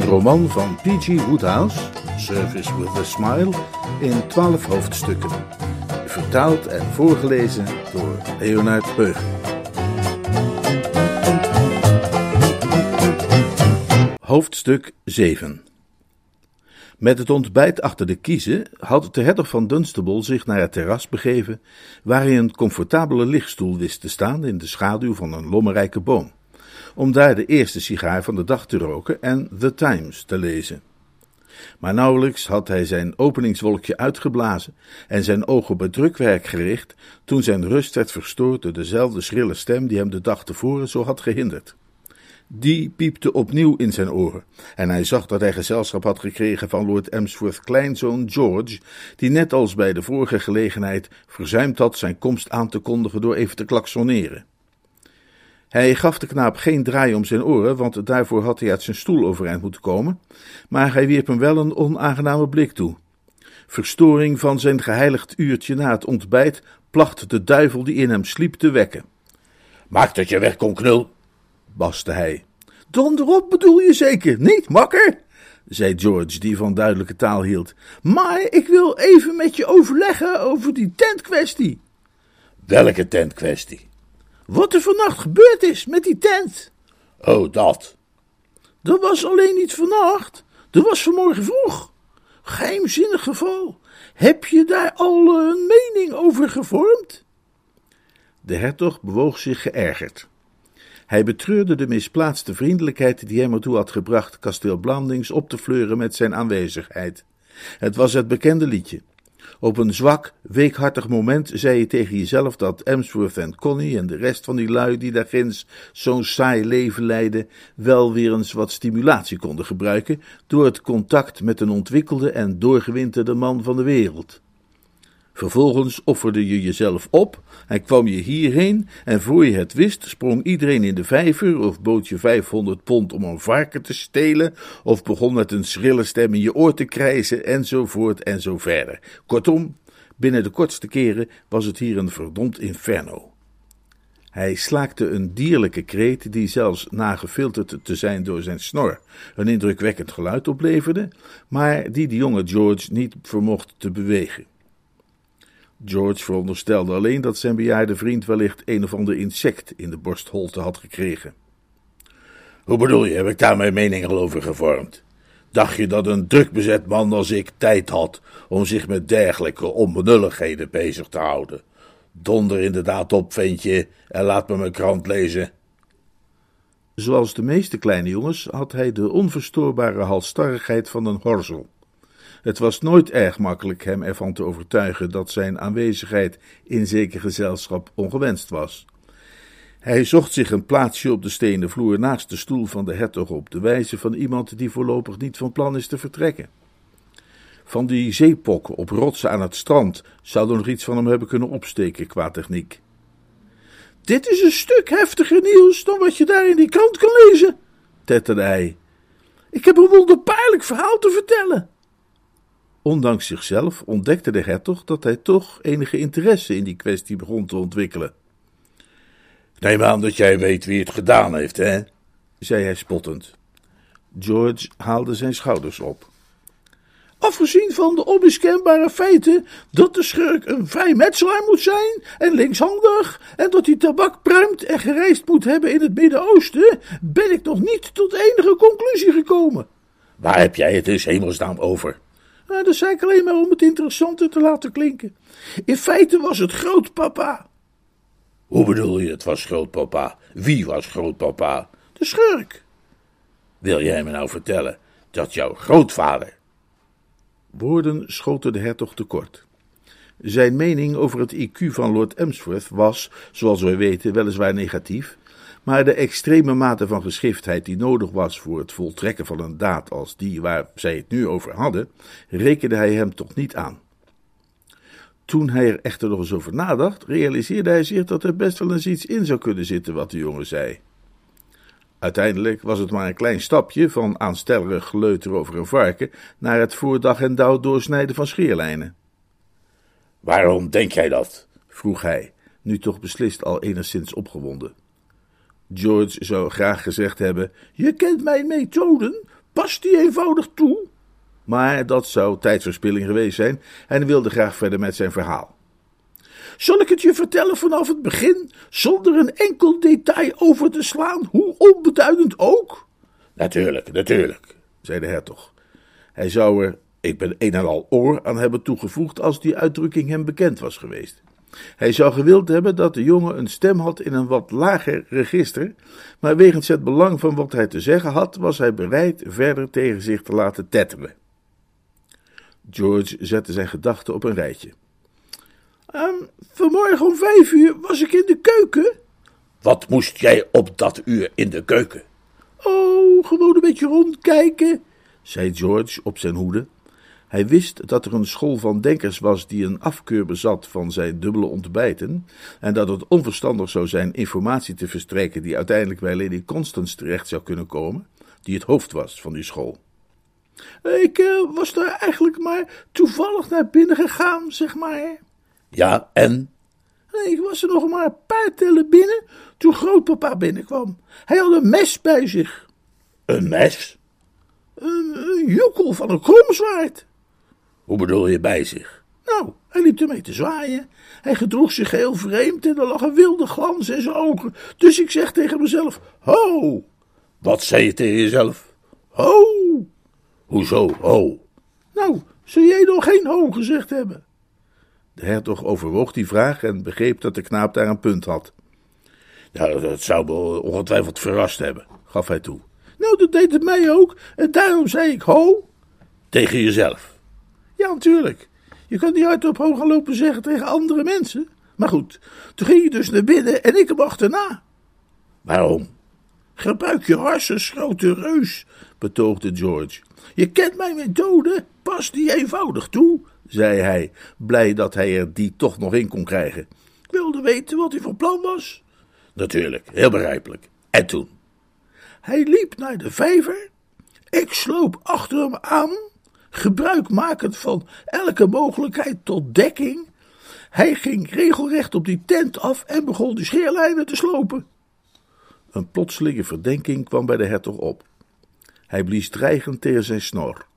Een roman van P.G. Woodhouse, Service with a Smile, in twaalf hoofdstukken. Vertaald en voorgelezen door Leonard Peug. Hoofdstuk 7 Met het ontbijt achter de kiezen had de hertog van Dunstable zich naar het terras begeven, waar hij een comfortabele lichtstoel wist te staan in de schaduw van een lommerrijke boom om daar de eerste sigaar van de dag te roken en The Times te lezen. Maar nauwelijks had hij zijn openingswolkje uitgeblazen en zijn ogen op het drukwerk gericht, toen zijn rust werd verstoord door dezelfde schrille stem die hem de dag tevoren zo had gehinderd. Die piepte opnieuw in zijn oren, en hij zag dat hij gezelschap had gekregen van Lord Emsworth kleinzoon George, die net als bij de vorige gelegenheid verzuimd had zijn komst aan te kondigen door even te klaksoneren. Hij gaf de knaap geen draai om zijn oren, want daarvoor had hij uit zijn stoel overeind moeten komen, maar hij wierp hem wel een onaangename blik toe. Verstoring van zijn geheiligd uurtje na het ontbijt placht de duivel die in hem sliep te wekken. Maak dat je wegkomt, knul, baste hij. Donderop bedoel je zeker, niet, makker? zei George, die van duidelijke taal hield. Maar ik wil even met je overleggen over die tentkwestie. Welke tentkwestie? Wat er vannacht gebeurd is met die tent. Oh, dat. Dat was alleen niet vannacht. Dat was vanmorgen vroeg. Geheimzinnig geval. Heb je daar al een mening over gevormd? De hertog bewoog zich geërgerd. Hij betreurde de misplaatste vriendelijkheid die hem ertoe had gebracht kasteel Blandings op te fleuren met zijn aanwezigheid. Het was het bekende liedje. Op een zwak, weekhartig moment zei je tegen jezelf dat Emsworth en Connie en de rest van die lui die daar ginds zo'n saai leven leiden, wel weer eens wat stimulatie konden gebruiken door het contact met een ontwikkelde en doorgewinterde man van de wereld. Vervolgens offerde je jezelf op en kwam je hierheen en voor je het wist sprong iedereen in de vijver of bood je 500 pond om een varken te stelen of begon met een schrille stem in je oor te krijzen enzovoort en zo verder. Kortom, binnen de kortste keren was het hier een verdomd inferno. Hij slaakte een dierlijke kreet die zelfs na gefilterd te zijn door zijn snor een indrukwekkend geluid opleverde, maar die de jonge George niet vermocht te bewegen. George veronderstelde alleen dat zijn bejaarde vriend wellicht een of ander insect in de borstholte had gekregen. Hoe bedoel je, heb ik daar mijn mening al over gevormd? Dacht je dat een drukbezet man als ik tijd had om zich met dergelijke onbenulligheden bezig te houden? Donder inderdaad op, ventje, en laat me mijn krant lezen. Zoals de meeste kleine jongens had hij de onverstoorbare halstarrigheid van een horzel. Het was nooit erg makkelijk hem ervan te overtuigen dat zijn aanwezigheid in zeker gezelschap ongewenst was. Hij zocht zich een plaatsje op de stenen vloer naast de stoel van de hertog op de wijze van iemand die voorlopig niet van plan is te vertrekken. Van die zeepokken op rotsen aan het strand zou er nog iets van hem hebben kunnen opsteken qua techniek. Dit is een stuk heftiger nieuws dan wat je daar in die krant kan lezen, tetterde hij. Ik heb een wonderbaarlijk verhaal te vertellen. Ondanks zichzelf ontdekte de hertog dat hij toch enige interesse in die kwestie begon te ontwikkelen. Neem aan dat jij weet wie het gedaan heeft, hè? zei hij spottend. George haalde zijn schouders op. Afgezien van de onmiskenbare feiten dat de schurk een vrijmetselaar moet zijn en linkshandig en dat hij tabak pruimt en gereisd moet hebben in het Midden-Oosten, ben ik nog niet tot enige conclusie gekomen. Waar heb jij het dus hemelsnaam over? Nou, dat zei ik alleen maar om het interessanter te laten klinken. In feite was het grootpapa. Hoe bedoel je, het was grootpapa? Wie was grootpapa? De schurk. Wil jij me nou vertellen dat jouw grootvader. Woorden schoten de hertog tekort. Zijn mening over het IQ van Lord Emsworth was, zoals wij weten, weliswaar negatief, Maar de extreme mate van geschiftheid die nodig was voor het voltrekken van een daad als die waar zij het nu over hadden, rekende hij hem toch niet aan. Toen hij er echter nog eens over nadacht, realiseerde hij zich dat er best wel eens iets in zou kunnen zitten wat de jongen zei. Uiteindelijk was het maar een klein stapje van aanstellerig geleuter over een varken naar het voor dag en dauw doorsnijden van scheerlijnen. Waarom denk jij dat? vroeg hij, nu toch beslist al enigszins opgewonden. George zou graag gezegd hebben: Je kent mijn methoden, pas die eenvoudig toe. Maar dat zou tijdverspilling geweest zijn en wilde graag verder met zijn verhaal. Zal ik het je vertellen vanaf het begin, zonder een enkel detail over te slaan, hoe onbeduidend ook? Natuurlijk, natuurlijk, zei de hertog. Hij zou er, ik ben een en al oor, aan hebben toegevoegd als die uitdrukking hem bekend was geweest. Hij zou gewild hebben dat de jongen een stem had in een wat lager register, maar wegens het belang van wat hij te zeggen had, was hij bereid verder tegen zich te laten tetteren. George zette zijn gedachten op een rijtje. Um, vanmorgen om vijf uur was ik in de keuken. Wat moest jij op dat uur in de keuken? Oh, gewoon een beetje rondkijken, zei George op zijn hoede. Hij wist dat er een school van denkers was die een afkeur bezat van zijn dubbele ontbijten, en dat het onverstandig zou zijn informatie te verstrekken die uiteindelijk bij Lady Constance terecht zou kunnen komen, die het hoofd was van die school. Ik uh, was daar eigenlijk maar toevallig naar binnen gegaan, zeg maar. Ja, en? Ik was er nog maar een paar tellen binnen toen grootpapa binnenkwam. Hij had een mes bij zich. Een mes? Een, een van een kromzwaard. Hoe bedoel je bij zich? Nou, hij liep ermee te zwaaien. Hij gedroeg zich heel vreemd en er lag een wilde glans in zijn ogen. Dus ik zeg tegen mezelf: Ho! Wat zei je tegen jezelf? Ho! Hoezo, ho? Nou, zou jij nog geen ho gezegd hebben? De hertog overwoog die vraag en begreep dat de knaap daar een punt had. Ja, dat zou me ongetwijfeld verrast hebben, gaf hij toe. Nou, dat deed het mij ook, en daarom zei ik ho. Tegen jezelf? Ja, natuurlijk. Je kunt niet hard op hoog gaan lopen zeggen tegen andere mensen. Maar goed, toen ging je dus naar binnen en ik hem achterna. Waarom? Gebruik je harsens, grote reus, betoogde George. Je kent mijn methode, pas die eenvoudig toe, zei hij, blij dat hij er die toch nog in kon krijgen. Ik wilde weten wat hij van plan was. Natuurlijk, heel begrijpelijk. En toen? Hij liep naar de vijver. Ik sloop achter hem aan, gebruikmakend van elke mogelijkheid tot dekking. Hij ging regelrecht op die tent af en begon de scheerlijnen te slopen. Een plotselinge verdenking kwam bij de hertog op. Hij blies dreigend tegen zijn snor.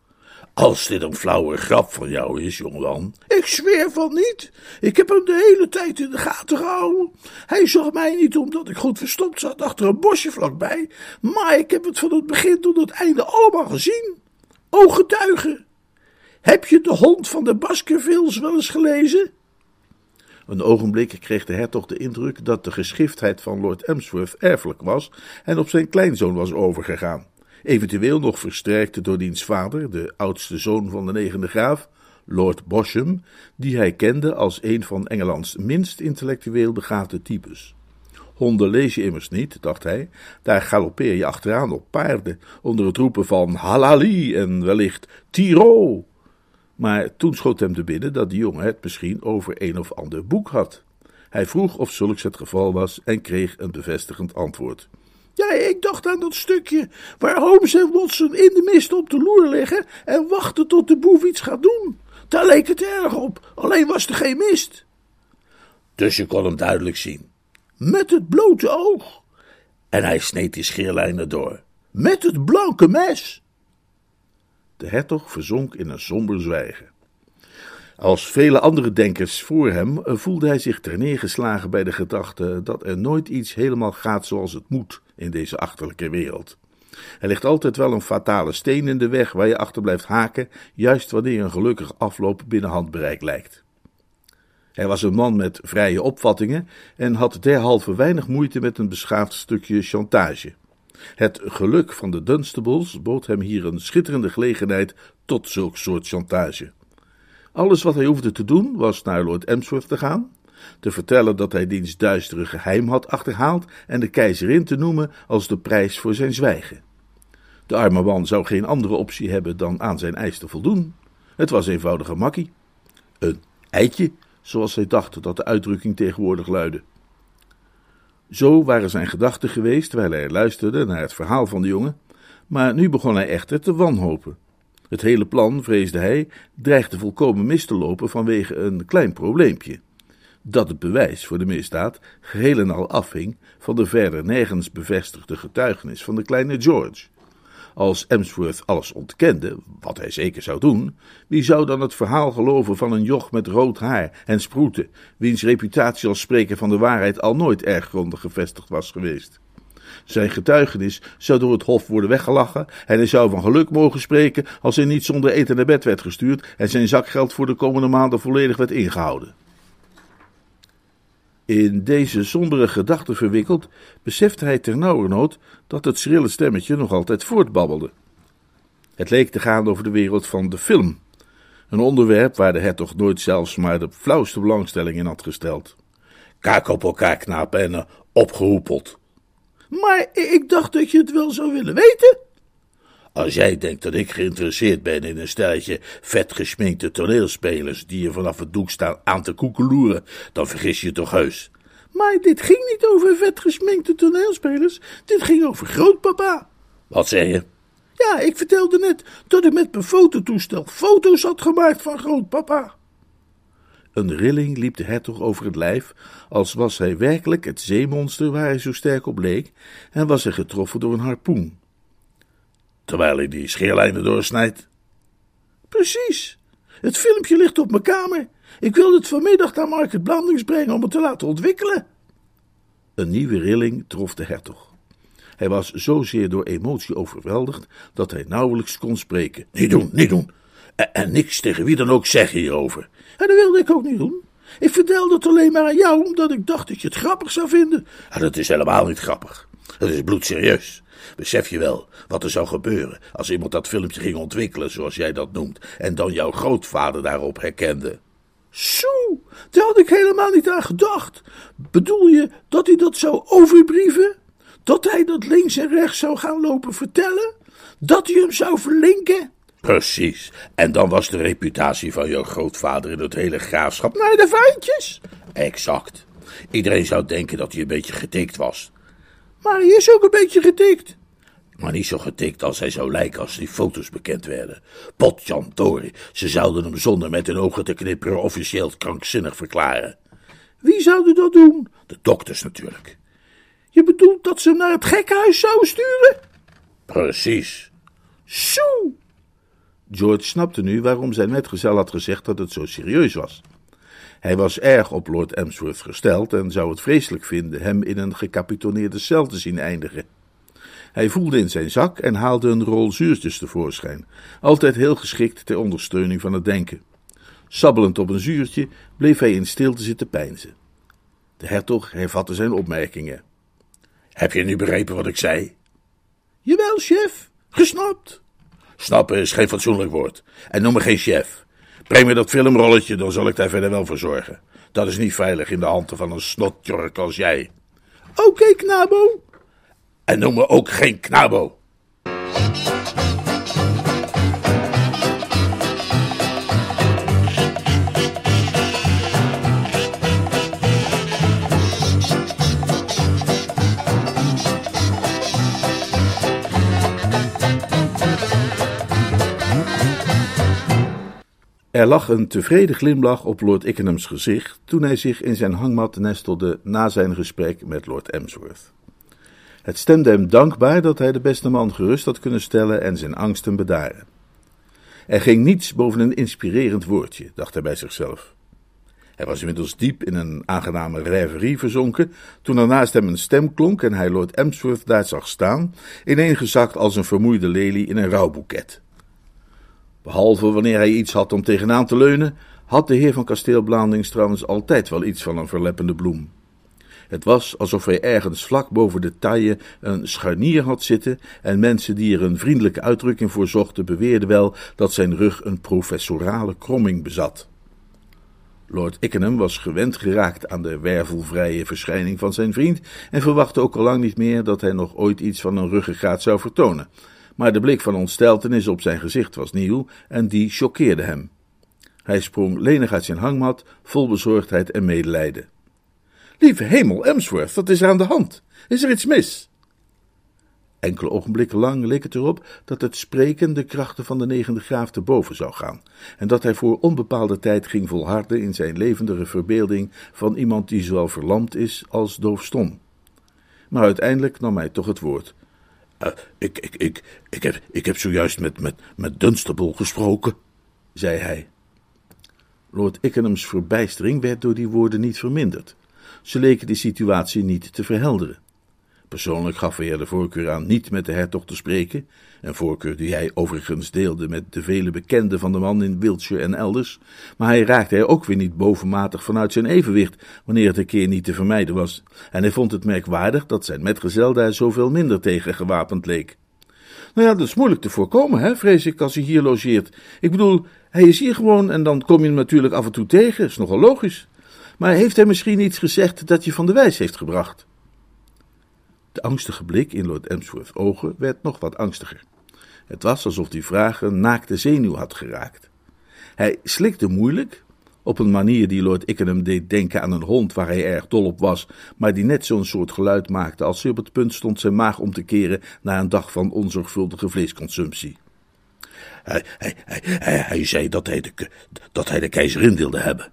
Als dit een flauwe grap van jou is, jongeman. Ik zweer van niet. Ik heb hem de hele tijd in de gaten gehouden. Hij zag mij niet omdat ik goed verstopt zat achter een bosje vlakbij. Maar ik heb het van het begin tot het einde allemaal gezien. Ooggetuigen. Heb je de hond van de Baskervilles wel eens gelezen? Een ogenblik kreeg de hertog de indruk dat de geschiftheid van Lord Emsworth erfelijk was en op zijn kleinzoon was overgegaan eventueel nog versterkt door diens vader, de oudste zoon van de negende graaf, Lord Bosham, die hij kende als een van Engelands minst intellectueel begaafde types. Honden lees je immers niet, dacht hij, daar galoppeer je achteraan op paarden, onder het roepen van halali en wellicht tiro. Maar toen schoot hem te binnen dat de jongen het misschien over een of ander boek had. Hij vroeg of zulks het geval was en kreeg een bevestigend antwoord. Ja, ik dacht aan dat stukje waar Holmes en Watson in de mist op de loer liggen en wachten tot de boef iets gaat doen. Daar leek het erg op, alleen was er geen mist. Dus je kon hem duidelijk zien? Met het blote oog. En hij sneed die scheerlijnen door? Met het blanke mes. De hertog verzonk in een somber zwijgen. Als vele andere denkers voor hem voelde hij zich terneergeslagen bij de gedachte dat er nooit iets helemaal gaat zoals het moet in deze achterlijke wereld. Er ligt altijd wel een fatale steen in de weg waar je achter blijft haken, juist wanneer een gelukkig afloop binnen handbereik lijkt. Hij was een man met vrije opvattingen en had derhalve weinig moeite met een beschaafd stukje chantage. Het geluk van de Dunstables bood hem hier een schitterende gelegenheid tot zulk soort chantage. Alles wat hij hoefde te doen was naar Lord Emsworth te gaan, te vertellen dat hij diens duistere geheim had achterhaald en de keizerin te noemen als de prijs voor zijn zwijgen. De arme man zou geen andere optie hebben dan aan zijn eis te voldoen. Het was eenvoudige makkie. Een eitje, zoals hij dacht dat de uitdrukking tegenwoordig luidde. Zo waren zijn gedachten geweest terwijl hij luisterde naar het verhaal van de jongen, maar nu begon hij echter te wanhopen. Het hele plan, vreesde hij, dreigde volkomen mis te lopen vanwege een klein probleempje. Dat het bewijs voor de misdaad geheel en al afhing van de verder nergens bevestigde getuigenis van de kleine George. Als Emsworth alles ontkende, wat hij zeker zou doen, wie zou dan het verhaal geloven van een joch met rood haar en sproeten, wiens reputatie als spreker van de waarheid al nooit erg grondig gevestigd was geweest? Zijn getuigenis zou door het hof worden weggelachen en hij zou van geluk mogen spreken als hij niet zonder eten naar bed werd gestuurd en zijn zakgeld voor de komende maanden volledig werd ingehouden. In deze sombere gedachten verwikkeld, besefte hij ternauwernood dat het schrille stemmetje nog altijd voortbabbelde. Het leek te gaan over de wereld van de film, een onderwerp waar de hertog nooit zelfs maar de flauwste belangstelling in had gesteld. Kaak op elkaar knapen en uh, opgehoepeld. Maar ik dacht dat je het wel zou willen weten. Als jij denkt dat ik geïnteresseerd ben in een stelletje vetgesminkte toneelspelers die je vanaf het doek staan aan te koekeloeren, dan vergis je toch heus. Maar dit ging niet over vetgesminkte toneelspelers, dit ging over grootpapa. Wat zeg je? Ja, ik vertelde net dat ik met mijn fototoestel foto's had gemaakt van grootpapa. Een rilling liep de hertog over het lijf, als was hij werkelijk het zeemonster waar hij zo sterk op leek, en was hij getroffen door een harpoen. Terwijl hij die scheerlijnen doorsnijdt? Precies. Het filmpje ligt op mijn kamer. Ik wilde het vanmiddag naar Market Blandings brengen om het te laten ontwikkelen. Een nieuwe rilling trof de hertog. Hij was zozeer door emotie overweldigd dat hij nauwelijks kon spreken. Niet doen, niet doen. En, niks tegen wie dan ook zeggen hierover. En dat wilde ik ook niet doen. Ik vertelde het alleen maar aan jou omdat ik dacht dat je het grappig zou vinden. Dat is helemaal niet grappig. Dat is bloedserieus. Besef je wel wat er zou gebeuren als iemand dat filmpje ging ontwikkelen, zoals jij dat noemt, en dan jouw grootvader daarop herkende? Zo, daar had ik helemaal niet aan gedacht. Bedoel je dat hij dat zou overbrieven? Dat hij dat links en rechts zou gaan lopen vertellen? Dat hij hem zou verlinken? Precies. En dan was de reputatie van jouw grootvader in het hele graafschap naar de vuintjes. Exact. Iedereen zou denken dat hij een beetje getikt was. Maar hij is ook een beetje getikt. Maar niet zo getikt als hij zou lijken als die foto's bekend werden. Potjan Tori, ze zouden hem zonder met hun ogen te knipperen officieel krankzinnig verklaren. Wie zouden dat doen? De dokters natuurlijk. Je bedoelt dat ze hem naar het gekkenhuis zouden sturen? Precies. Zo. George snapte nu waarom zijn metgezel had gezegd dat het zo serieus was. Hij was erg op Lord Emsworth gesteld en zou het vreselijk vinden hem in een gecapitoneerde cel te zien eindigen. Hij voelde in zijn zak en haalde een rol zuurtjes tevoorschijn, altijd heel geschikt ter ondersteuning van het denken. Sabbelend op een zuurtje bleef hij in stilte zitten peinzen. De hertog hervatte zijn opmerkingen. Heb je nu begrepen wat ik zei? Jawel, chef, gesnapt. Snappen is geen fatsoenlijk woord. En noem me geen chef. Breng me dat filmrolletje, dan zal ik daar verder wel voor zorgen. Dat is niet veilig in de handen van een snotjork als jij. Oké, knabo. En noem me ook geen knabo. Er lag een tevreden glimlach op Lord Ickenham's gezicht toen hij zich in zijn hangmat nestelde na zijn gesprek met Lord Emsworth. Het stemde hem dankbaar dat hij de beste man gerust had kunnen stellen en zijn angsten bedaren. Er ging niets boven een inspirerend woordje, dacht hij bij zichzelf. Hij was inmiddels diep in een aangename rêverie verzonken, toen er naast hem een stem klonk en hij Lord Emsworth daar zag staan, ineengezakt als een vermoeide lelie in een rouwboeket. Behalve wanneer hij iets had om tegenaan te leunen, had de heer van kasteel Blandings trouwens altijd wel iets van een verleppende bloem. Het was alsof hij ergens vlak boven de taille een scharnier had zitten en mensen die er een vriendelijke uitdrukking voor zochten beweerden wel dat zijn rug een professorale kromming bezat. Lord Ickenham was gewend geraakt aan de wervelvrije verschijning van zijn vriend en verwachtte ook al lang niet meer dat hij nog ooit iets van een ruggengraat zou vertonen. Maar de blik van ontsteltenis op zijn gezicht was nieuw en die choqueerde hem. Hij sprong lenig uit zijn hangmat, vol bezorgdheid en medelijden. Lieve hemel, Emsworth, wat is er aan de hand? Is er iets mis? Enkele ogenblikken lang leek het erop dat het spreken de krachten van de negende graaf te boven zou gaan, en dat hij voor onbepaalde tijd ging volharden in zijn levendige verbeelding van iemand die zowel verlamd is als doofstom. Maar uiteindelijk nam hij toch het woord. Uh, ik, ik, ik, ik, heb, ik heb zojuist met, met, met Dunstable gesproken, zei hij. Lord Ickenham's verbijstering werd door die woorden niet verminderd. Ze leken de situatie niet te verhelderen. Persoonlijk gaf hij er de voorkeur aan niet met de hertog te spreken, een voorkeur die hij overigens deelde met de vele bekenden van de man in Wiltshire en elders, maar hij raakte er ook weer niet bovenmatig vanuit zijn evenwicht, wanneer het een keer niet te vermijden was, en hij vond het merkwaardig dat zijn metgezel daar zoveel minder tegen gewapend leek. Nou ja, dat is moeilijk te voorkomen, hè, vrees ik, als hij hier logeert. Ik bedoel, hij is hier gewoon en dan kom je hem natuurlijk af en toe tegen, is nogal logisch. Maar heeft hij misschien iets gezegd dat je van de wijs heeft gebracht? De angstige blik in Lord Emsworth's ogen werd nog wat angstiger. Het was alsof die vraag een naakte zenuw had geraakt. Hij slikte moeilijk, op een manier die Lord Ickenham deed denken aan een hond waar hij erg dol op was, maar die net zo'n soort geluid maakte als hij op het punt stond zijn maag om te keren na een dag van onzorgvuldige vleesconsumptie. Hij, hij, hij, hij, zei dat hij, de, dat hij de keizerin wilde hebben.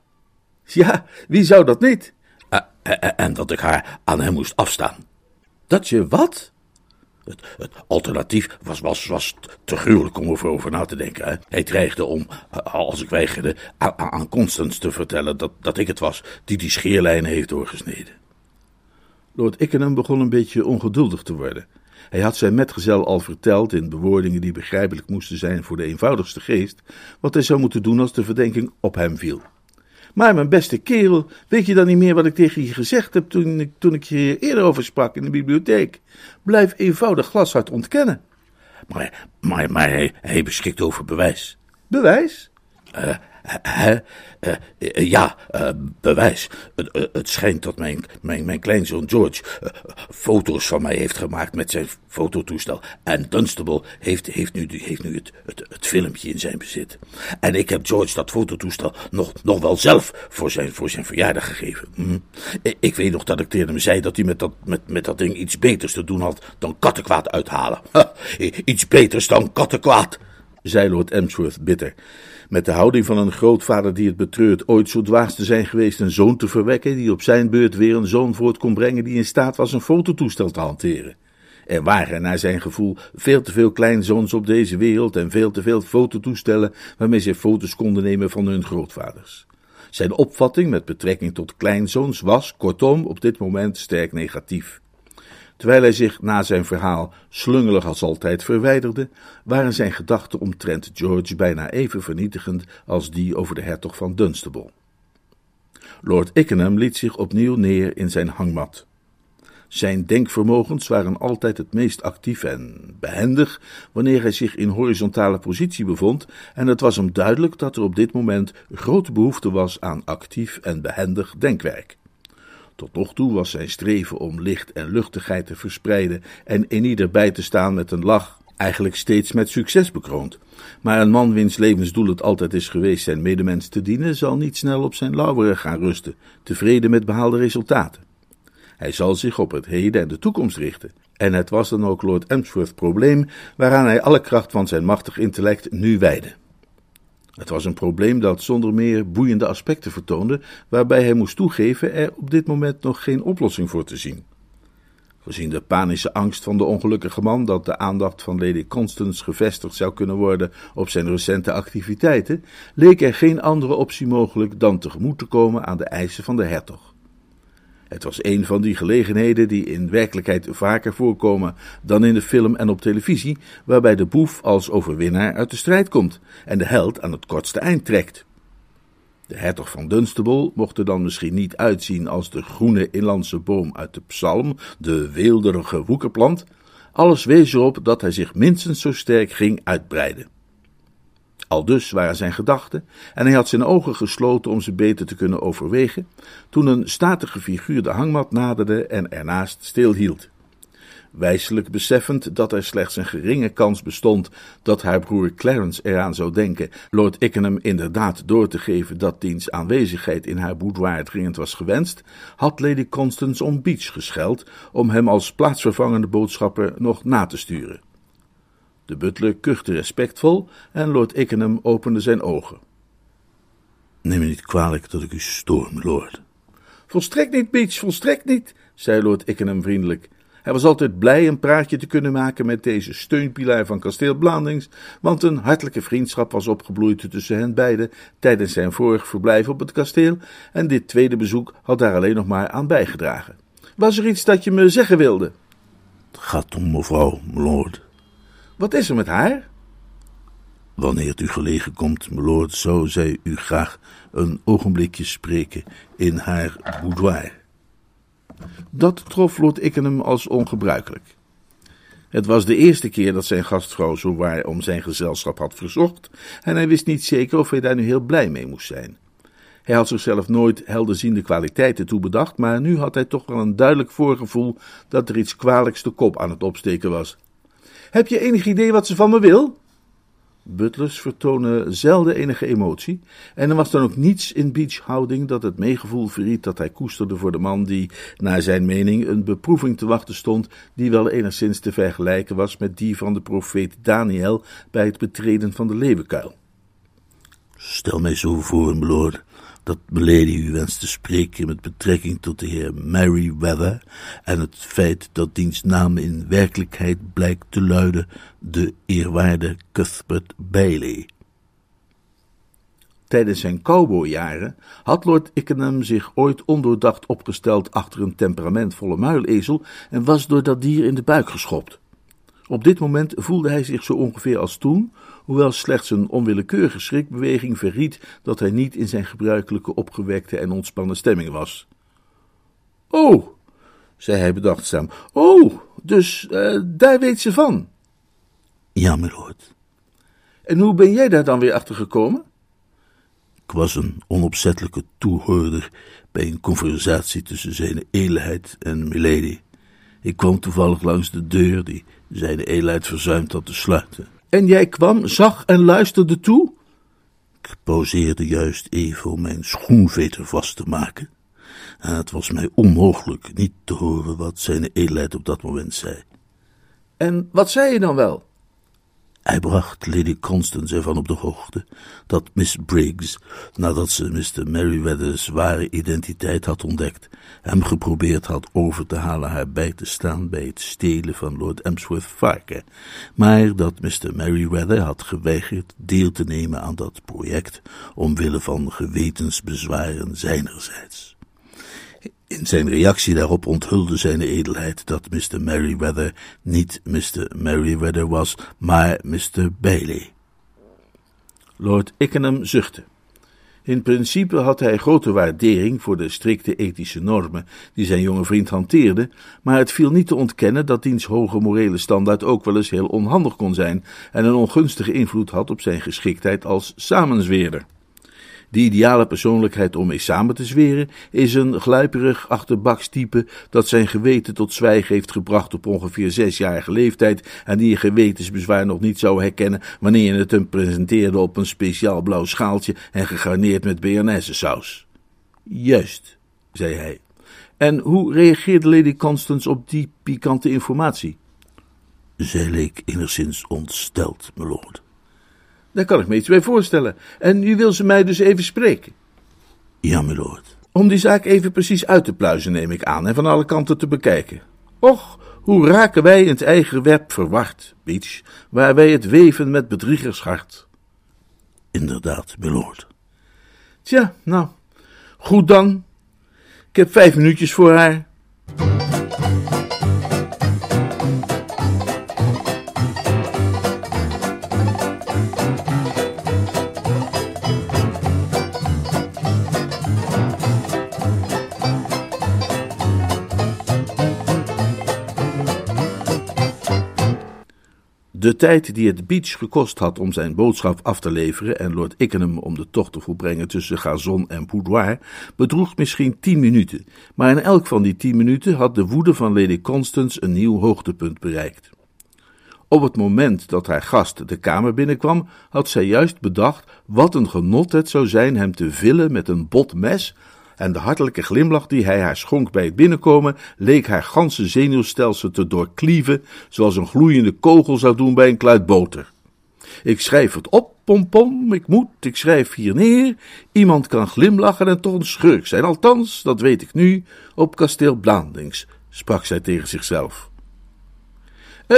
Ja, wie zou dat niet? en dat ik haar aan hem moest afstaan. Dat je wat? Het, het, alternatief was, was, was te gruwelijk om erover na te denken. Hè? Hij dreigde om, als ik weigerde, aan, aan Constance te vertellen dat, dat ik het was die die scheerlijnen heeft doorgesneden. Lord Ickenham begon een beetje ongeduldig te worden. Hij had zijn metgezel al verteld, in bewoordingen die begrijpelijk moesten zijn voor de eenvoudigste geest, wat hij zou moeten doen als de verdenking op hem viel. Maar mijn beste kerel, weet je dan niet meer wat ik tegen je gezegd heb toen ik, toen ik je eerder over sprak in de bibliotheek? Blijf eenvoudig glashard ontkennen. Maar, maar, maar hij, hij beschikt over bewijs. Bewijs? Uh, uh, uh, ja, bewijs. het schijnt dat mijn, mijn, mijn kleinzoon George foto's van mij heeft gemaakt met zijn fototoestel. En Dunstable heeft, heeft nu, heeft nu het, het, het filmpje in zijn bezit. En ik heb George dat fototoestel nog, nog wel zelf voor zijn, voor zijn verjaardag gegeven. Hm. Ik weet nog dat ik tegen hem zei dat hij met dat, met, met dat ding iets beters te doen had dan kattenkwaad uithalen. iets beters dan kattenkwaad, zei Lord Emsworth bitter met de houding van een grootvader die het betreurt ooit zo dwaas te zijn geweest een zoon te verwekken, die op zijn beurt weer een zoon voort kon brengen die in staat was een fototoestel te hanteren. Er waren, naar zijn gevoel, veel te veel kleinzoons op deze wereld en veel te veel fototoestellen waarmee ze foto's konden nemen van hun grootvaders. Zijn opvatting met betrekking tot kleinzoons was, kortom, op dit moment sterk negatief. Terwijl hij zich na zijn verhaal slungelig als altijd verwijderde, waren zijn gedachten omtrent George bijna even vernietigend als die over de hertog van Dunstable. Lord Ickenham liet zich opnieuw neer in zijn hangmat. Zijn denkvermogens waren altijd het meest actief en behendig wanneer hij zich in horizontale positie bevond, en het was hem duidelijk dat er op dit moment grote behoefte was aan actief en behendig denkwerk. Tot nog toe was zijn streven om licht en luchtigheid te verspreiden en in ieder bij te staan met een lach, eigenlijk steeds met succes bekroond. Maar een man wiens levensdoel het altijd is geweest zijn medemens te dienen, zal niet snel op zijn lauweren gaan rusten, tevreden met behaalde resultaten. Hij zal zich op het heden en de toekomst richten. En het was dan ook Lord Emsworth's probleem, waaraan hij alle kracht van zijn machtig intellect nu wijde. Het was een probleem dat zonder meer boeiende aspecten vertoonde, waarbij hij moest toegeven er op dit moment nog geen oplossing voor te zien. Gezien de panische angst van de ongelukkige man dat de aandacht van Lady Constance gevestigd zou kunnen worden op zijn recente activiteiten, leek er geen andere optie mogelijk dan tegemoet te komen aan de eisen van de hertog. Het was een van die gelegenheden die in werkelijkheid vaker voorkomen dan in de film en op televisie, waarbij de boef als overwinnaar uit de strijd komt en de held aan het kortste eind trekt. De hertog van Dunstable mocht er dan misschien niet uitzien als de groene inlandse boom uit de psalm, de weelderige woekerplant. Alles wees erop dat hij zich minstens zo sterk ging uitbreiden. Al dus waren zijn gedachten, en hij had zijn ogen gesloten om ze beter te kunnen overwegen, toen een statige figuur de hangmat naderde en ernaast stilhield. Wijselijk beseffend dat er slechts een geringe kans bestond dat haar broer Clarence eraan zou denken Lord Ickenham inderdaad door te geven dat diens aanwezigheid in haar boudoir dringend was gewenst, had Lady Constance om Beach gescheld om hem als plaatsvervangende boodschapper nog na te sturen. De butler kuchte respectvol en Lord Ickenham opende zijn ogen. Neem me niet kwalijk dat ik u stoor, lord. Volstrekt niet, Beach, volstrekt niet, zei Lord Ickenham vriendelijk. Hij was altijd blij een praatje te kunnen maken met deze steunpilaar van kasteel Blandings, want een hartelijke vriendschap was opgebloeid tussen hen beiden tijdens zijn vorig verblijf op het kasteel, en dit tweede bezoek had daar alleen nog maar aan bijgedragen. Was er iets dat je me zeggen wilde? Het gaat om mevrouw, lord. Wat is er met haar? Wanneer het u gelegen komt, lord, zou zij u graag een ogenblikje spreken in haar boudoir. Dat trof Lord Ickenham als ongebruikelijk. Het was de eerste keer dat zijn gastvrouw zo waar om zijn gezelschap had verzocht, en hij wist niet zeker of hij daar nu heel blij mee moest zijn. Hij had zichzelf nooit helderziende kwaliteiten toebedacht, maar nu had hij toch wel een duidelijk voorgevoel dat er iets kwalijks de kop aan het opsteken was. Heb je enig idee wat ze van me wil? Butlers vertonen zelden enige emotie, en er was dan ook niets in Beach houding dat het meegevoel verriet dat hij koesterde voor de man die, naar zijn mening, een beproeving te wachten stond die wel enigszins te vergelijken was met die van de profeet Daniel bij het betreden van de leeuwenkuil. Stel mij zo voor, lord, dat Milady u wenst te spreken met betrekking tot de heer Merryweather en het feit dat diens naam in werkelijkheid blijkt te luiden de eerwaarde Cuthbert Bailey. Tijdens zijn cowboyjaren had Lord Ickenham zich ooit ondoordacht opgesteld achter een temperamentvolle muilezel en was door dat dier in de buik geschopt. Op dit moment voelde hij zich zo ongeveer als toen, hoewel slechts een onwillekeurige schrikbeweging verriet dat hij niet in zijn gebruikelijke opgewekte en ontspannen stemming was. Oh, zei hij bedachtzaam, oh, dus uh, daar weet ze van. Ja, lord. En hoe ben jij daar dan weer achter gekomen? Ik was een onopzettelijke toehoorder bij een conversatie tussen zijn edelheid en Milady. Ik kwam toevallig langs de deur die zijn edelheid verzuimd had te sluiten. En jij kwam, zag en luisterde toe? Ik pauzeerde juist even om mijn schoenveter vast te maken. En het was mij onmogelijk niet te horen wat zijn edelheid op dat moment zei. En wat zei je dan wel? Hij bracht Lady Constance ervan op de hoogte dat Miss Briggs, nadat ze Mr. Merryweather's ware identiteit had ontdekt, hem geprobeerd had over te halen haar bij te staan bij het stelen van Lord Emsworth varken, maar dat Mr. Merryweather had geweigerd deel te nemen aan dat project omwille van gewetensbezwaren zijnerzijds. In zijn reactie daarop onthulde zijn edelheid dat Mr. Merryweather niet Mr. Merryweather was, maar Mr. Bailey. Lord Ickenham zuchtte. In principe had hij grote waardering voor de strikte ethische normen die zijn jonge vriend hanteerde, maar het viel niet te ontkennen dat diens hoge morele standaard ook wel eens heel onhandig kon zijn en een ongunstige invloed had op zijn geschiktheid als samenzweerder. De ideale persoonlijkheid om mee samen te zweren is een gluiperig achterbakstype dat zijn geweten tot zwijgen heeft gebracht op ongeveer zesjarige leeftijd en die je gewetensbezwaar nog niet zou herkennen wanneer je het hem presenteerde op een speciaal blauw schaaltje en gegarneerd met bearnaise-saus. Juist, zei hij. En hoe reageerde Lady Constance op die pikante informatie? Zij leek enigszins ontsteld, lord. Daar kan ik me iets bij voorstellen. En nu wil ze mij dus even spreken. Ja, lord. Om die zaak even precies uit te pluizen, neem ik aan, en van alle kanten te bekijken. Och, hoe raken wij in het eigen web verward, Beach, waar wij het weven met bedriegershart. Inderdaad, lord. Tja, nou, goed dan. Ik heb vijf minuutjes voor haar. De tijd die het Beach gekost had om zijn boodschap af te leveren en Lord Ickenham om de tocht te volbrengen tussen gazon en boudoir, bedroeg misschien tien minuten, maar in elk van die tien minuten had de woede van Lady Constance een nieuw hoogtepunt bereikt. Op het moment dat haar gast de kamer binnenkwam, had zij juist bedacht wat een genot het zou zijn hem te villen met een bot mes, en de hartelijke glimlach die hij haar schonk bij het binnenkomen, leek haar ganse zenuwstelsel te doorklieven, zoals een gloeiende kogel zou doen bij een kluit boter. Ik schrijf het op, pompom, ik moet, ik schrijf hier neer. Iemand kan glimlachen en toch een schurk zijn, althans, dat weet ik nu, op kasteel Blandings, sprak zij tegen zichzelf.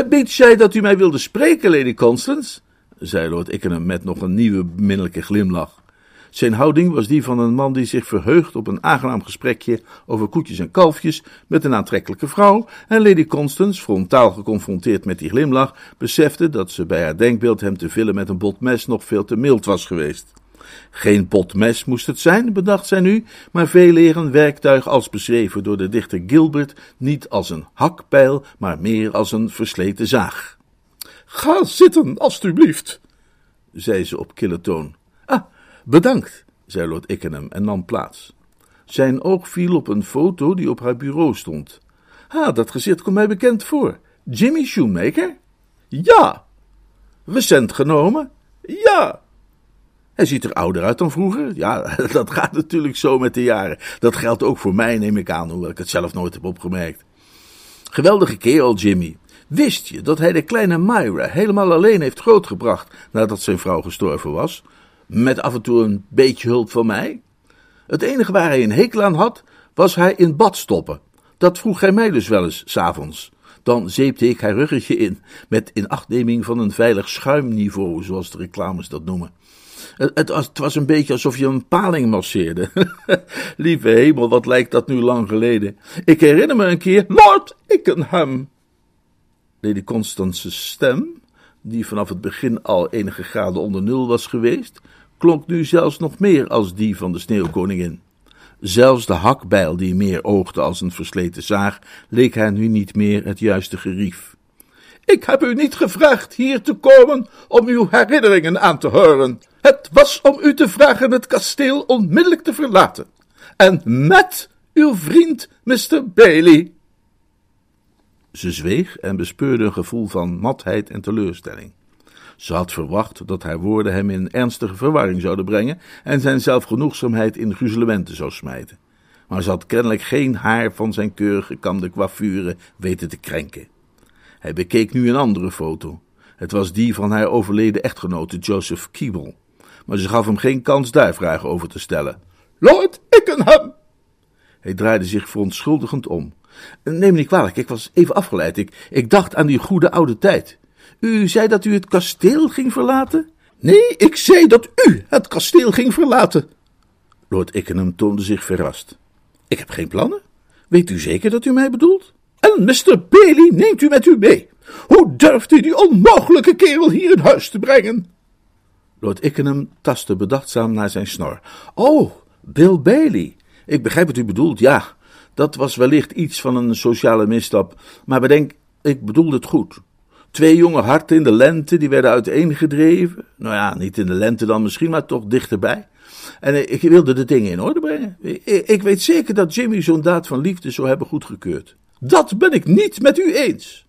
Biedt zij dat u mij wilde spreken, Lady Constance? zei Lord Ickenham met nog een nieuwe beminnelijke glimlach. Zijn houding was die van een man die zich verheugt op een aangenaam gesprekje over koetjes en kalfjes met een aantrekkelijke vrouw, en Lady Constance, frontaal geconfronteerd met die glimlach, besefte dat ze bij haar denkbeeld hem te villen met een bot mes nog veel te mild was geweest. Geen botmes moest het zijn, bedacht zij nu, maar veel eer een werktuig als beschreven door de dichter Gilbert, niet als een hakpijl, maar meer als een versleten zaag. Ga zitten, alstublieft, zei ze op kille toon. Bedankt, zei Lord Ickenham en nam plaats. Zijn oog viel op een foto die op haar bureau stond. Ah, dat gezicht komt mij bekend voor. Jimmy Shoemaker? Ja. Recent genomen? Ja. Hij ziet er ouder uit dan vroeger. Ja, dat gaat natuurlijk zo met de jaren. Dat geldt ook voor mij, neem ik aan, hoewel ik het zelf nooit heb opgemerkt. Geweldige kerel, Jimmy. Wist je dat hij de kleine Myra helemaal alleen heeft grootgebracht nadat zijn vrouw gestorven was? Met af en toe een beetje hulp van mij? Het enige waar hij een hekel aan had, was hij in bad stoppen. Dat vroeg hij mij dus wel eens, s'avonds. Dan zeepte ik haar ruggetje in, met inachtneming van een veilig schuimniveau, zoals de reclames dat noemen. Het, was, het was een beetje alsof je een paling masseerde. Lieve hemel, wat lijkt dat nu lang geleden. Ik herinner me een keer, Lord Ickenham. Lady Constance's stem, die vanaf het begin al enige graden onder nul was geweest, klonk nu zelfs nog meer als die van de sneeuwkoningin. Zelfs de hakbijl, die meer oogde als een versleten zaag, leek haar nu niet meer het juiste gerief. Ik heb u niet gevraagd hier te komen om uw herinneringen aan te horen. Het was om u te vragen het kasteel onmiddellijk te verlaten. En met uw vriend Mr. Bailey. Ze zweeg en bespeurde een gevoel van matheid en teleurstelling. Ze had verwacht dat haar woorden hem in ernstige verwarring zouden brengen en zijn zelfgenoegzaamheid in gruzelementen zou smijten. Maar ze had kennelijk geen haar van zijn keurig gekamde coiffure weten te krenken. Hij bekeek nu een andere foto. Het was die van haar overleden echtgenote Joseph Keeble. Maar ze gaf hem geen kans daar vragen over te stellen. Lord Ickenham! Hij draaide zich verontschuldigend om. Neem me niet kwalijk, ik was even afgeleid. Ik, ik dacht aan die goede oude tijd. U zei dat u het kasteel ging verlaten? Nee, ik zei dat u het kasteel ging verlaten. Lord Ickenham toonde zich verrast. Ik heb geen plannen. Weet u zeker dat u mij bedoelt? En Mr. Bailey neemt u met u mee. Hoe durft u die onmogelijke kerel hier in huis te brengen? Lord Ickenham tastte bedachtzaam naar zijn snor. Oh, Bill Bailey. Ik begrijp wat u bedoelt, ja. Dat was wellicht iets van een sociale misstap. Maar bedenk, ik bedoelde het goed. Twee jonge harten in de lente, die werden uiteengedreven. Nou ja, niet in de lente dan misschien, maar toch dichterbij. En ik wilde de dingen in orde brengen. Ik weet zeker dat Jimmy zo'n daad van liefde zou hebben goedgekeurd. Dat ben ik niet met u eens.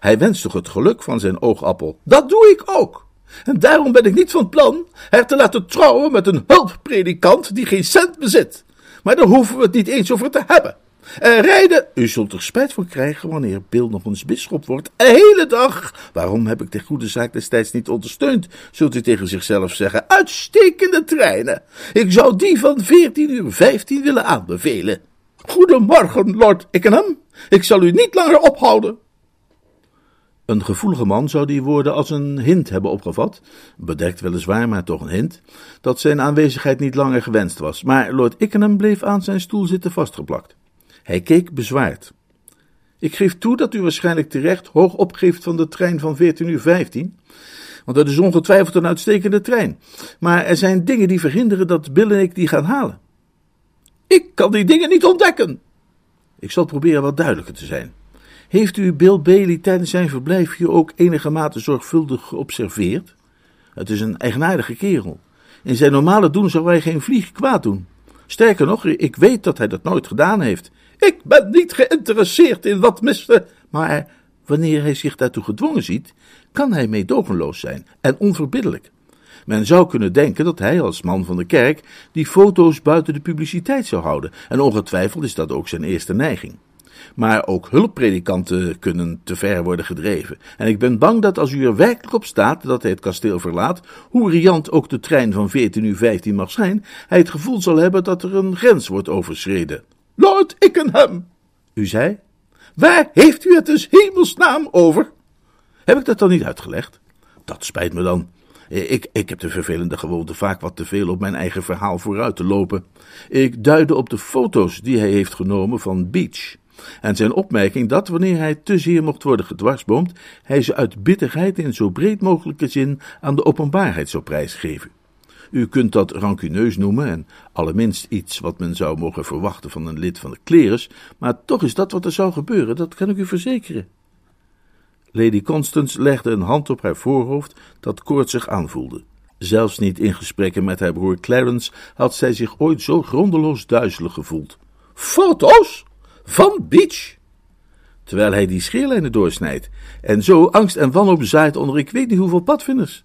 Hij wenst toch het geluk van zijn oogappel. Dat doe ik ook. En daarom ben ik niet van plan haar te laten trouwen met een hulppredikant die geen cent bezit. Maar daar hoeven we het niet eens over te hebben. En rijden, u zult er spijt voor krijgen wanneer Bill nog eens bisschop wordt, een hele dag. Waarom heb ik de goede zaak destijds niet ondersteund, zult u tegen zichzelf zeggen. Uitstekende treinen. Ik zou die van 14 uur 15 willen aanbevelen. Goedemorgen, Lord Ickenham. Ik zal u niet langer ophouden. Een gevoelige man zou die woorden als een hint hebben opgevat, bedekt weliswaar, maar toch een hint, dat zijn aanwezigheid niet langer gewenst was. Maar Lord Ickenham bleef aan zijn stoel zitten vastgeplakt. Hij keek bezwaard. Ik geef toe dat u waarschijnlijk terecht hoog opgeeft van de trein van 14 uur 15, want dat is ongetwijfeld een uitstekende trein. Maar er zijn dingen die verhinderen dat Bill en ik die gaan halen. Ik kan die dingen niet ontdekken. Ik zal proberen wat duidelijker te zijn. Heeft u Bill Bailey tijdens zijn verblijf hier ook enige mate zorgvuldig geobserveerd? Het is een eigenaardige kerel. In zijn normale doen zou hij geen vlieg kwaad doen. Sterker nog, ik weet dat hij dat nooit gedaan heeft. Ik ben niet geïnteresseerd in wat Mr. Maar wanneer hij zich daartoe gedwongen ziet, kan hij meedogenloos zijn en onverbiddelijk. Men zou kunnen denken dat hij als man van de kerk die foto's buiten de publiciteit zou houden, en ongetwijfeld is dat ook zijn eerste neiging. Maar ook hulppredikanten kunnen te ver worden gedreven. En ik ben bang dat als u er werkelijk op staat dat hij het kasteel verlaat, hoe riant ook de trein van 14 uur 15 mag zijn, hij het gevoel zal hebben dat er een grens wordt overschreden. Lord Ickenham! U zei? Waar heeft u het dus hemelsnaam over? Heb ik dat dan niet uitgelegd? Dat spijt me dan. Ik, ik heb de vervelende gewoonte vaak wat te veel op mijn eigen verhaal vooruit te lopen. Ik duidde op de foto's die hij heeft genomen van Beach. En zijn opmerking dat, wanneer hij te zeer mocht worden gedwarsboomd, hij ze uit bitterheid in zo breed mogelijke zin aan de openbaarheid zou prijsgeven. U kunt dat rancuneus noemen en allerminst iets wat men zou mogen verwachten van een lid van de klerus, maar toch is dat wat er zou gebeuren, dat kan ik u verzekeren. Lady Constance legde een hand op haar voorhoofd dat koortsig aanvoelde. Zelfs niet in gesprekken met haar broer Clarence had zij zich ooit zo grondeloos duizelig gevoeld. Foto's? Van Beach? Terwijl hij die scheerlijnen doorsnijdt en zo angst en wanhoop zaait onder ik weet niet hoeveel padvinders.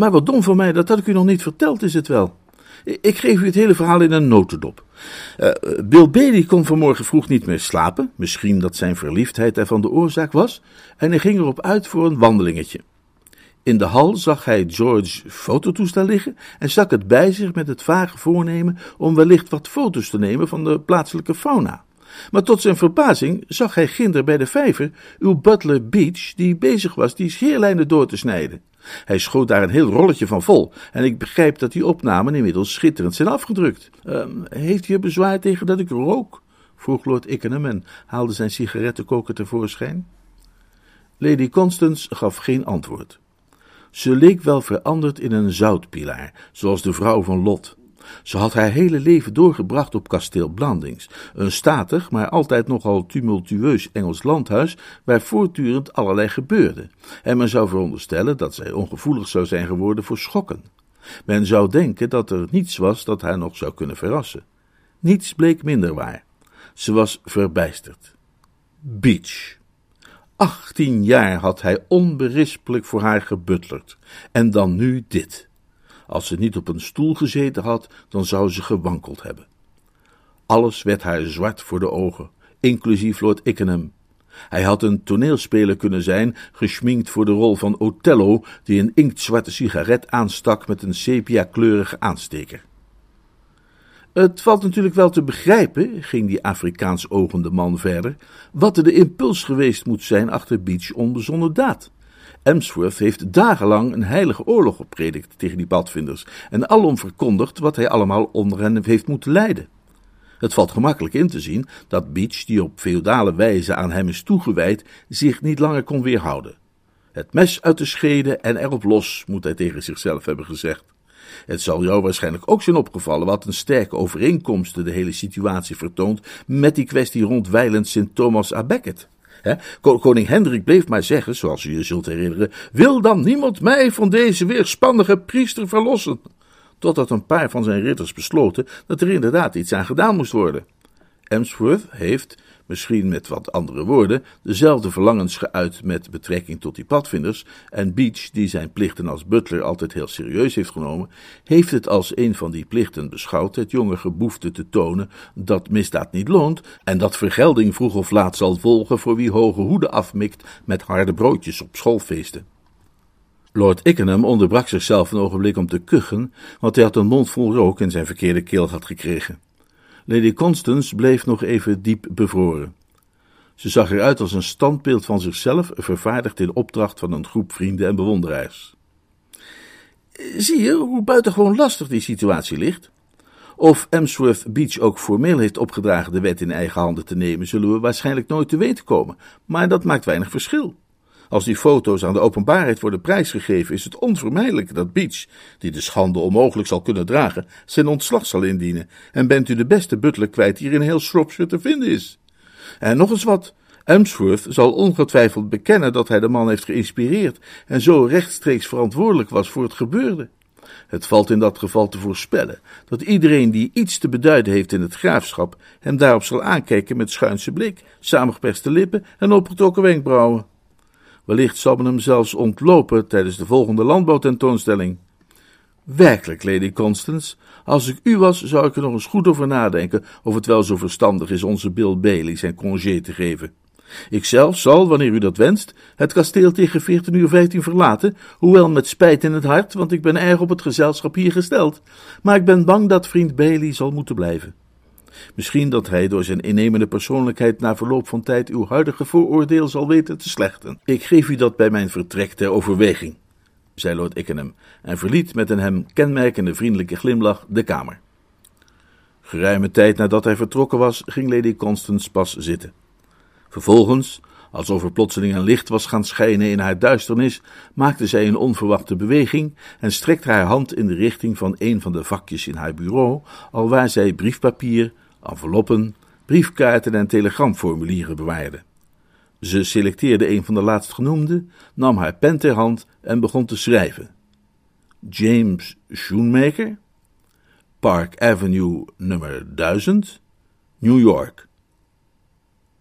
Maar wat dom van mij, dat had ik u nog niet verteld, is het wel. Ik geef u het hele verhaal in een notendop. Uh, Bill Bailey kon vanmorgen vroeg niet meer slapen. Misschien dat zijn verliefdheid ervan de oorzaak was. En hij ging erop uit voor een wandelingetje. In de hal zag hij George fototoestel liggen en stak het bij zich met het vage voornemen om wellicht wat foto's te nemen van de plaatselijke fauna. Maar tot zijn verbazing zag hij ginder bij de vijver uw butler Beach, die bezig was die scheerlijnen door te snijden. Hij schoot daar een heel rolletje van vol, en ik begrijp dat die opnamen inmiddels schitterend zijn afgedrukt. Uh, heeft u bezwaar tegen dat ik rook? vroeg Lord Ickenham en haalde zijn sigarettenkoker tevoorschijn. Lady Constance gaf geen antwoord. Ze leek wel veranderd in een zoutpilaar, zoals de vrouw van Lot. Ze had haar hele leven doorgebracht op kasteel Blandings, een statig, maar altijd nogal tumultueus Engels landhuis, waar voortdurend allerlei gebeurde, en men zou veronderstellen dat zij ongevoelig zou zijn geworden voor schokken. Men zou denken dat er niets was dat haar nog zou kunnen verrassen. Niets bleek minder waar. Ze was verbijsterd. Beach. Achttien jaar had hij onberispelijk voor haar gebutlerd, en dan nu dit. Als ze niet op een stoel gezeten had, dan zou ze gewankeld hebben. Alles werd haar zwart voor de ogen, inclusief Lord Ickenham. Hij had een toneelspeler kunnen zijn, geschminkt voor de rol van Othello, die een inktzwarte sigaret aanstak met een sepia-kleurige aansteker. Het valt natuurlijk wel te begrijpen, ging die Afrikaans ogende man verder, wat er de impuls geweest moet zijn achter Beach onbezonnen daad. Emsworth heeft dagenlang een heilige oorlog gepredikt tegen die padvinders en alom verkondigd wat hij allemaal onder hen heeft moeten lijden. Het valt gemakkelijk in te zien dat Beach, die op feodale wijze aan hem is toegewijd, zich niet langer kon weerhouden. Het mes uit de schede en erop los, moet hij tegen zichzelf hebben gezegd. Het zal jou waarschijnlijk ook zijn opgevallen wat een sterke overeenkomsten de hele situatie vertoont met die kwestie rond wijlend Sint Thomas à Becket. Koning Hendrik bleef maar zeggen, zoals u je zult herinneren, wil dan niemand mij van deze weerspannige priester verlossen? Totdat een paar van zijn ridders besloten dat er inderdaad iets aan gedaan moest worden. Emsworth heeft, misschien met wat andere woorden, dezelfde verlangens geuit met betrekking tot die padvinders, en Beach, die zijn plichten als butler altijd heel serieus heeft genomen, heeft het als een van die plichten beschouwd het jonge geboefte te tonen dat misdaad niet loont en dat vergelding vroeg of laat zal volgen voor wie hoge hoeden afmikt met harde broodjes op schoolfeesten. Lord Ickenham onderbrak zichzelf een ogenblik om te kuchen, want hij had een mond vol rook in zijn verkeerde keel had gekregen. Lady Constance bleef nog even diep bevroren. Ze zag eruit als een standbeeld van zichzelf, vervaardigd in opdracht van een groep vrienden en bewonderaars. Zie je hoe buitengewoon lastig die situatie ligt? Of Emsworth Beach ook formeel heeft opgedragen de wet in eigen handen te nemen, zullen we waarschijnlijk nooit te weten komen, maar dat maakt weinig verschil. Als die foto's aan de openbaarheid worden prijsgegeven, is het onvermijdelijk dat Beach, die de schande onmogelijk zal kunnen dragen, zijn ontslag zal indienen. En bent u de beste butler kwijt die in heel Shropshire te vinden is. En nog eens wat, Emsworth zal ongetwijfeld bekennen dat hij de man heeft geïnspireerd en zo rechtstreeks verantwoordelijk was voor het gebeurde. Het valt in dat geval te voorspellen dat iedereen die iets te beduiden heeft in het graafschap hem daarop zal aankijken met schuinse blik, samengeperste lippen en opgetrokken wenkbrauwen. Wellicht zal men hem zelfs ontlopen tijdens de volgende landbouwtentoonstelling. Werkelijk, Lady Constance, als ik u was, zou ik er nog eens goed over nadenken of het wel zo verstandig is onze Bill Bailey zijn congé te geven. Ikzelf zal, wanneer u dat wenst, het kasteel tegen 14 uur 15 verlaten, hoewel met spijt in het hart, want ik ben erg op het gezelschap hier gesteld. Maar ik ben bang dat vriend Bailey zal moeten blijven. Misschien dat hij door zijn innemende persoonlijkheid na verloop van tijd uw huidige vooroordeel zal weten te slechten. Ik geef u dat bij mijn vertrek ter overweging, zei Lord Ickenham, en verliet met een hem kenmerkende vriendelijke glimlach de kamer. Geruime tijd nadat hij vertrokken was, ging Lady Constance pas zitten. Vervolgens, alsof er plotseling een licht was gaan schijnen in haar duisternis, maakte zij een onverwachte beweging en strekte haar hand in de richting van een van de vakjes in haar bureau, alwaar zij briefpapier, enveloppen, briefkaarten en telegramformulieren bewaarde. Ze selecteerde een van de laatstgenoemde, nam haar pen ter hand en begon te schrijven. James Schoenmaker, Park Avenue nummer 1000, New York.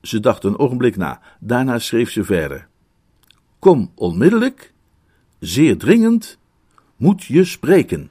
Ze dacht een ogenblik na. Daarna schreef ze verder. Kom onmiddellijk, zeer dringend, moet je spreken.